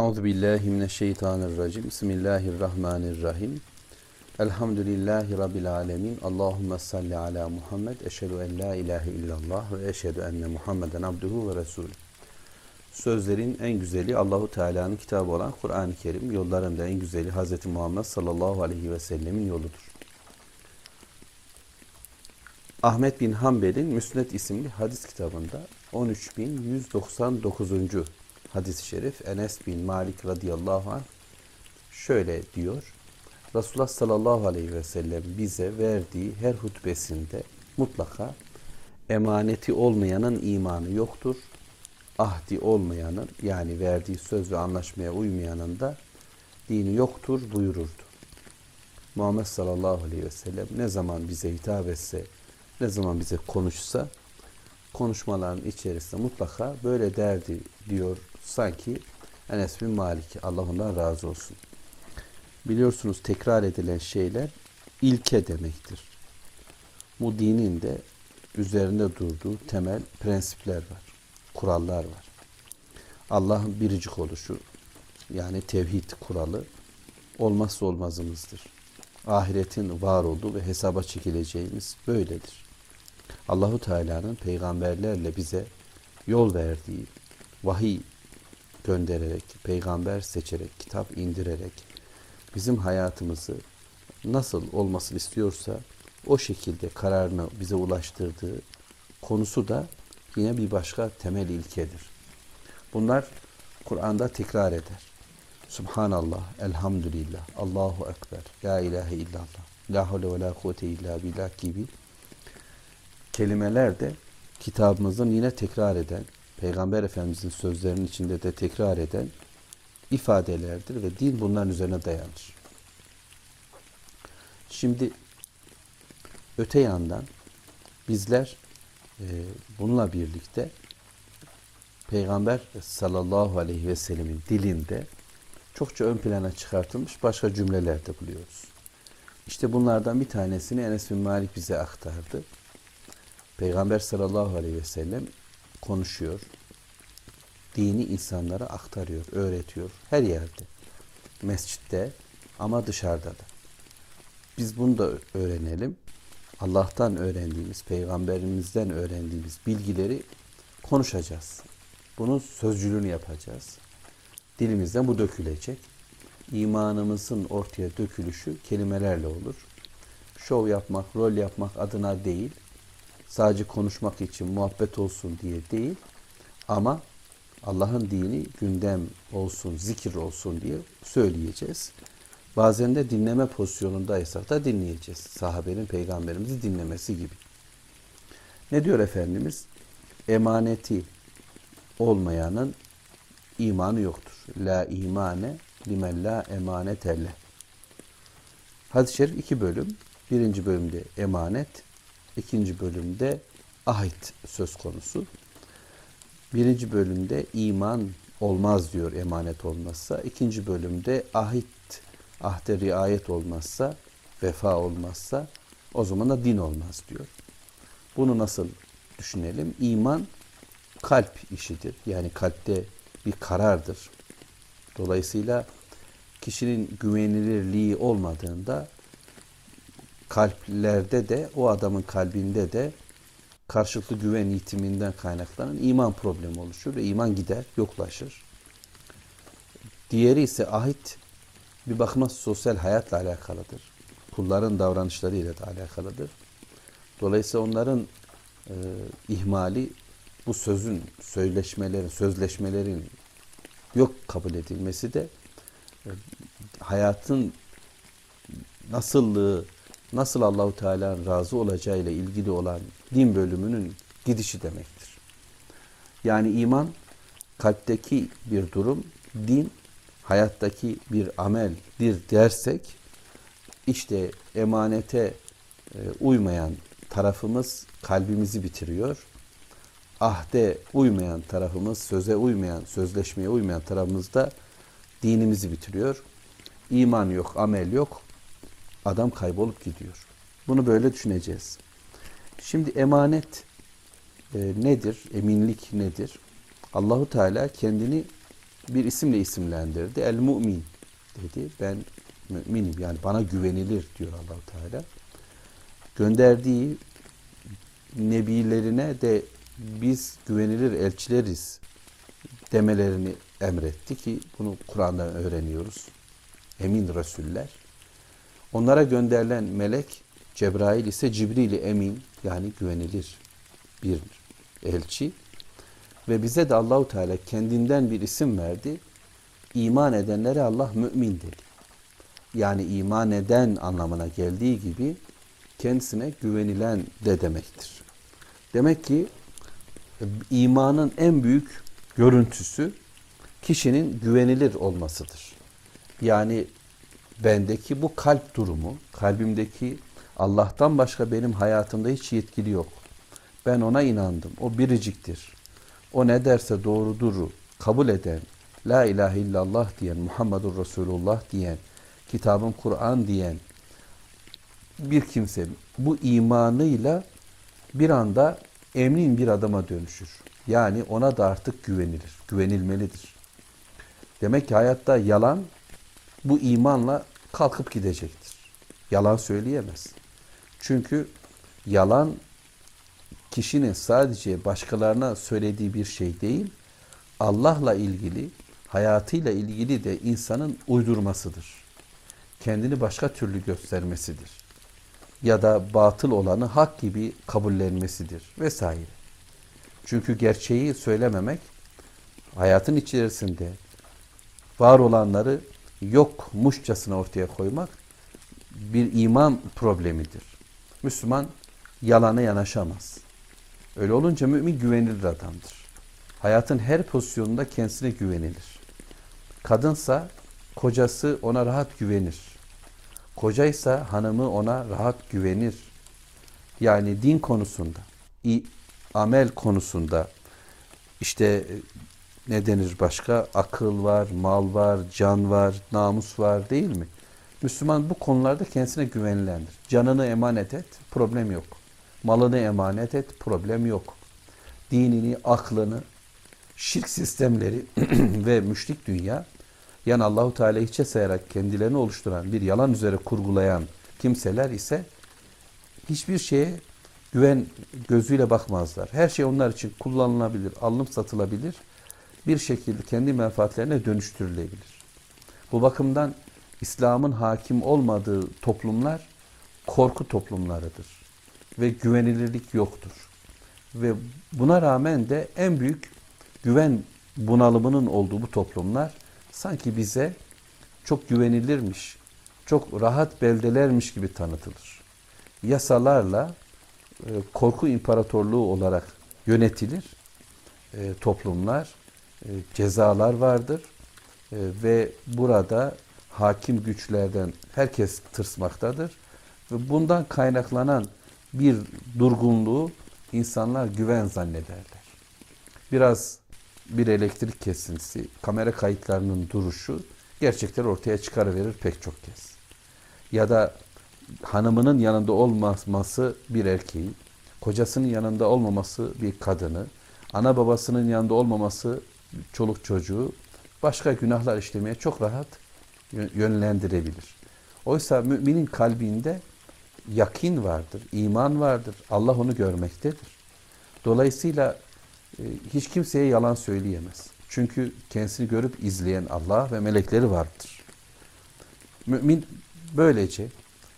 Euzu billahi mineşşeytanirracim. Bismillahirrahmanirrahim. Elhamdülillahi rabbil alamin. Allahumme salli ala Muhammed. Eşhedü en la ilahe illallah ve eşhedü enne Muhammeden abduhu ve resulü. Sözlerin en güzeli Allahu Teala'nın kitabı olan Kur'an-ı Kerim. Yolların da en güzeli Hz. Muhammed sallallahu aleyhi ve sellemin yoludur. Ahmet bin Hanbel'in Müsned isimli hadis kitabında 13199. hadis-i şerif Enes bin Malik radıyallahu anh şöyle diyor. Resulullah sallallahu aleyhi ve sellem bize verdiği her hutbesinde mutlaka emaneti olmayanın imanı yoktur. Ahdi olmayanın yani verdiği söz ve anlaşmaya uymayanın da dini yoktur buyururdu. Muhammed sallallahu aleyhi ve sellem ne zaman bize hitap etse, ne zaman bize konuşsa konuşmaların içerisinde mutlaka böyle derdi diyor sanki Enes bin Malik Allah ondan razı olsun. Biliyorsunuz tekrar edilen şeyler ilke demektir. Bu dinin de üzerinde durduğu temel prensipler var, kurallar var. Allah'ın biricik oluşu yani tevhid kuralı olmazsa olmazımızdır. Ahiretin var olduğu ve hesaba çekileceğimiz böyledir. Allahu Teala'nın peygamberlerle bize yol verdiği, vahiy göndererek, peygamber seçerek, kitap indirerek bizim hayatımızı nasıl olmasını istiyorsa o şekilde kararını bize ulaştırdığı konusu da yine bir başka temel ilkedir. Bunlar Kur'an'da tekrar eder. Subhanallah, elhamdülillah, Allahu Ekber, La ilahe illallah, La havle ve la kuvvete illa billah gibi kelimeler de kitabımızın yine tekrar eden, Peygamber Efendimizin sözlerinin içinde de tekrar eden ifadelerdir ve din bunların üzerine dayanır. Şimdi öte yandan bizler e, bununla birlikte Peygamber sallallahu aleyhi ve sellemin dilinde çokça ön plana çıkartılmış başka cümleler de buluyoruz. İşte bunlardan bir tanesini Enes bin Malik bize aktardı. Peygamber sallallahu aleyhi ve sellem konuşuyor. Dini insanlara aktarıyor, öğretiyor. Her yerde. Mescitte ama dışarıda da. Biz bunu da öğrenelim. Allah'tan öğrendiğimiz, peygamberimizden öğrendiğimiz bilgileri konuşacağız. Bunun sözcülüğünü yapacağız. Dilimizden bu dökülecek. İmanımızın ortaya dökülüşü kelimelerle olur. Şov yapmak, rol yapmak adına değil, sadece konuşmak için muhabbet olsun diye değil ama Allah'ın dini gündem olsun, zikir olsun diye söyleyeceğiz. Bazen de dinleme pozisyonundaysak da dinleyeceğiz. Sahabenin peygamberimizi dinlemesi gibi. Ne diyor Efendimiz? Emaneti olmayanın imanı yoktur. La imane limen la emanetelle. Hadis-i şerif iki bölüm. Birinci bölümde emanet, ikinci bölümde ahit söz konusu. Birinci bölümde iman olmaz diyor emanet olmazsa. İkinci bölümde ahit, ahde riayet olmazsa, vefa olmazsa o zaman da din olmaz diyor. Bunu nasıl düşünelim? İman kalp işidir. Yani kalpte bir karardır. Dolayısıyla kişinin güvenilirliği olmadığında kalplerde de o adamın kalbinde de karşılıklı güven itiminden kaynaklanan iman problemi oluşur ve iman gider, yoklaşır. Diğeri ise ahit bir bakıma sosyal hayatla alakalıdır. Kulların davranışlarıyla da alakalıdır. Dolayısıyla onların e, ihmali bu sözün, söyleşmelerin, sözleşmelerin yok kabul edilmesi de e, hayatın nasıllığı, nasıl Allahu Teala'nın razı olacağıyla ilgili olan din bölümünün gidişi demektir. Yani iman kalpteki bir durum, din hayattaki bir ameldir dersek işte emanete e, uymayan tarafımız kalbimizi bitiriyor. Ahde uymayan tarafımız, söze uymayan, sözleşmeye uymayan tarafımız da dinimizi bitiriyor. İman yok, amel yok adam kaybolup gidiyor. Bunu böyle düşüneceğiz. Şimdi emanet e, nedir? Eminlik nedir? Allahu Teala kendini bir isimle isimlendirdi. El Mu'min dedi. Ben müminim yani bana güvenilir diyor Allahu Teala. Gönderdiği nebilerine de biz güvenilir elçileriz demelerini emretti ki bunu Kur'an'dan öğreniyoruz. Emin Resuller. Onlara gönderilen melek Cebrail ise Cibril emin yani güvenilir bir elçi ve bize de Allahu Teala kendinden bir isim verdi. İman edenlere Allah mümin dedi. Yani iman eden anlamına geldiği gibi kendisine güvenilen de demektir. Demek ki imanın en büyük görüntüsü kişinin güvenilir olmasıdır. Yani bendeki bu kalp durumu, kalbimdeki Allah'tan başka benim hayatımda hiç yetkili yok. Ben ona inandım. O biriciktir. O ne derse doğrudur. Kabul eden, La ilahe illallah diyen, Muhammedur Resulullah diyen, kitabın Kur'an diyen bir kimse bu imanıyla bir anda emin bir adama dönüşür. Yani ona da artık güvenilir, güvenilmelidir. Demek ki hayatta yalan bu imanla kalkıp gidecektir. Yalan söyleyemez. Çünkü yalan kişinin sadece başkalarına söylediği bir şey değil, Allah'la ilgili, hayatıyla ilgili de insanın uydurmasıdır. Kendini başka türlü göstermesidir. Ya da batıl olanı hak gibi kabullenmesidir vesaire. Çünkü gerçeği söylememek hayatın içerisinde var olanları yokmuşçasına ortaya koymak bir iman problemidir. Müslüman yalana yanaşamaz. Öyle olunca mümin güvenilir adamdır. Hayatın her pozisyonunda kendisine güvenilir. Kadınsa kocası ona rahat güvenir. Kocaysa hanımı ona rahat güvenir. Yani din konusunda, amel konusunda işte e, ne denir başka? Akıl var, mal var, can var, namus var değil mi? Müslüman bu konularda kendisine güvenilendir. Canını emanet et, problem yok. Malını emanet et, problem yok. Dinini, aklını, şirk sistemleri ve müşrik dünya yani Allahu Teala hiçe sayarak kendilerini oluşturan bir yalan üzere kurgulayan kimseler ise hiçbir şeye güven gözüyle bakmazlar. Her şey onlar için kullanılabilir, alınıp satılabilir. Bir şekilde kendi menfaatlerine dönüştürülebilir. Bu bakımdan İslam'ın hakim olmadığı toplumlar korku toplumlarıdır. Ve güvenilirlik yoktur. Ve buna rağmen de en büyük güven bunalımının olduğu bu toplumlar sanki bize çok güvenilirmiş, çok rahat beldelermiş gibi tanıtılır. Yasalarla e, korku imparatorluğu olarak yönetilir e, toplumlar, e, cezalar vardır ve burada hakim güçlerden herkes tırsmaktadır ve bundan kaynaklanan bir durgunluğu insanlar güven zannederler. Biraz bir elektrik kesintisi, kamera kayıtlarının duruşu gerçekleri ortaya çıkarıverir pek çok kez. Ya da hanımının yanında olmaması bir erkeği, kocasının yanında olmaması bir kadını, ana babasının yanında olmaması çoluk çocuğu başka günahlar işlemeye çok rahat yönlendirebilir. Oysa müminin kalbinde yakin vardır, iman vardır. Allah onu görmektedir. Dolayısıyla e, hiç kimseye yalan söyleyemez. Çünkü kendisini görüp izleyen Allah ve melekleri vardır. Mümin böylece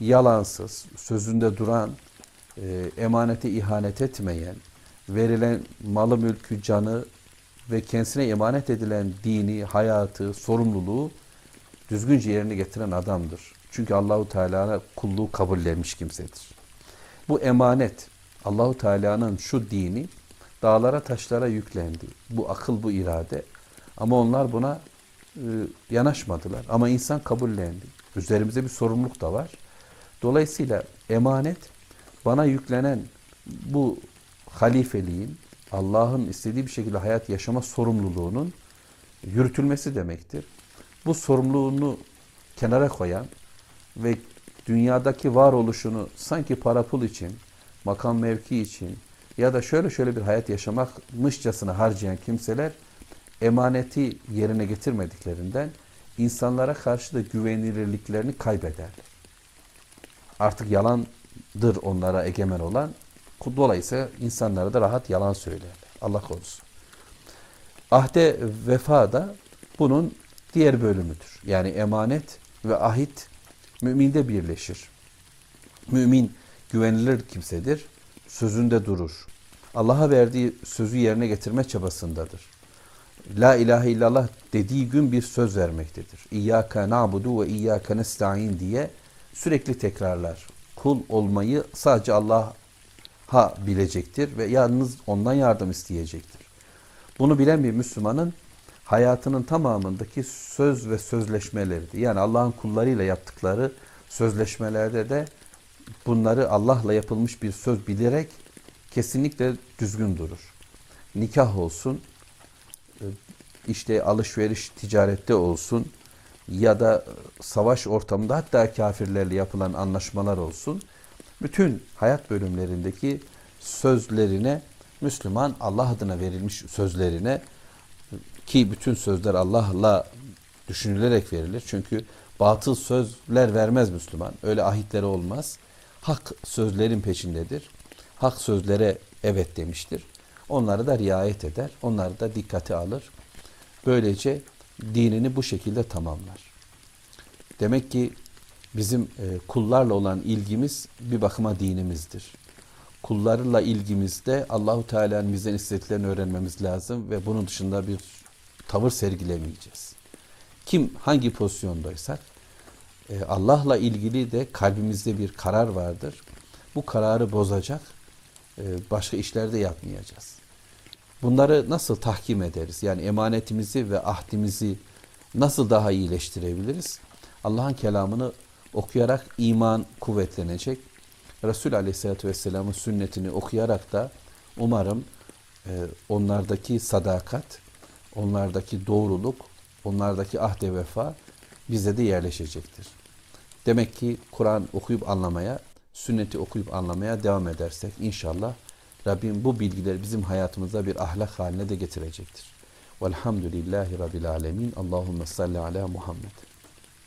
yalansız, sözünde duran, e, emanete ihanet etmeyen, verilen malı mülkü, canı ve kendisine emanet edilen dini, hayatı, sorumluluğu düzgünce yerine getiren adamdır. Çünkü Allahu Teala'na kulluğu kabullenmiş kimsedir. Bu emanet Allahu Teala'nın şu dini dağlara taşlara yüklendi. Bu akıl bu irade. Ama onlar buna e, yanaşmadılar. Ama insan kabullendi. Üzerimizde bir sorumluluk da var. Dolayısıyla emanet bana yüklenen bu halifeliğin Allah'ın istediği bir şekilde hayat yaşama sorumluluğunun yürütülmesi demektir. Bu sorumluluğunu kenara koyan ve dünyadaki varoluşunu sanki para pul için, makam mevki için ya da şöyle şöyle bir hayat yaşamakmışçasına harcayan kimseler emaneti yerine getirmediklerinden insanlara karşı da güvenilirliklerini kaybederler. Artık yalandır onlara egemen olan. Dolayısıyla insanlara da rahat yalan söylerler. Allah korusun. Ahde vefa da bunun diğer bölümüdür. Yani emanet ve ahit müminde birleşir. Mümin güvenilir kimsedir. Sözünde durur. Allah'a verdiği sözü yerine getirme çabasındadır. La ilahe illallah dediği gün bir söz vermektedir. İyyâke na'budu ve iyyâke nesta'in diye sürekli tekrarlar. Kul olmayı sadece Allah'a bilecektir ve yalnız ondan yardım isteyecektir. Bunu bilen bir Müslümanın hayatının tamamındaki söz ve sözleşmeleridir. Yani Allah'ın kullarıyla yaptıkları sözleşmelerde de bunları Allah'la yapılmış bir söz bilerek kesinlikle düzgün durur. Nikah olsun, işte alışveriş ticarette olsun ya da savaş ortamında hatta kafirlerle yapılan anlaşmalar olsun. Bütün hayat bölümlerindeki sözlerine Müslüman Allah adına verilmiş sözlerine ki bütün sözler Allah'la düşünülerek verilir. Çünkü batıl sözler vermez Müslüman. Öyle ahitleri olmaz. Hak sözlerin peşindedir. Hak sözlere evet demiştir. Onları da riayet eder. Onları da dikkate alır. Böylece dinini bu şekilde tamamlar. Demek ki bizim e, kullarla olan ilgimiz bir bakıma dinimizdir. Kullarla ilgimizde Allahu Teala'nın bizden istediklerini öğrenmemiz lazım ve bunun dışında bir tavır sergilemeyeceğiz. Kim hangi pozisyondaysak e, Allah'la ilgili de kalbimizde bir karar vardır. Bu kararı bozacak e, başka işlerde yapmayacağız. Bunları nasıl tahkim ederiz? Yani emanetimizi ve ahdimizi nasıl daha iyileştirebiliriz? Allah'ın kelamını okuyarak iman kuvvetlenecek. Resul Aleyhisselatü Vesselam'ın sünnetini okuyarak da umarım e, onlardaki sadakat, onlardaki doğruluk, onlardaki ahde vefa bize de yerleşecektir. Demek ki Kur'an okuyup anlamaya, sünneti okuyup anlamaya devam edersek inşallah Rabbim bu bilgileri bizim hayatımıza bir ahlak haline de getirecektir. Velhamdülillahi Rabbil Alemin. Allahümme salli ala Muhammed.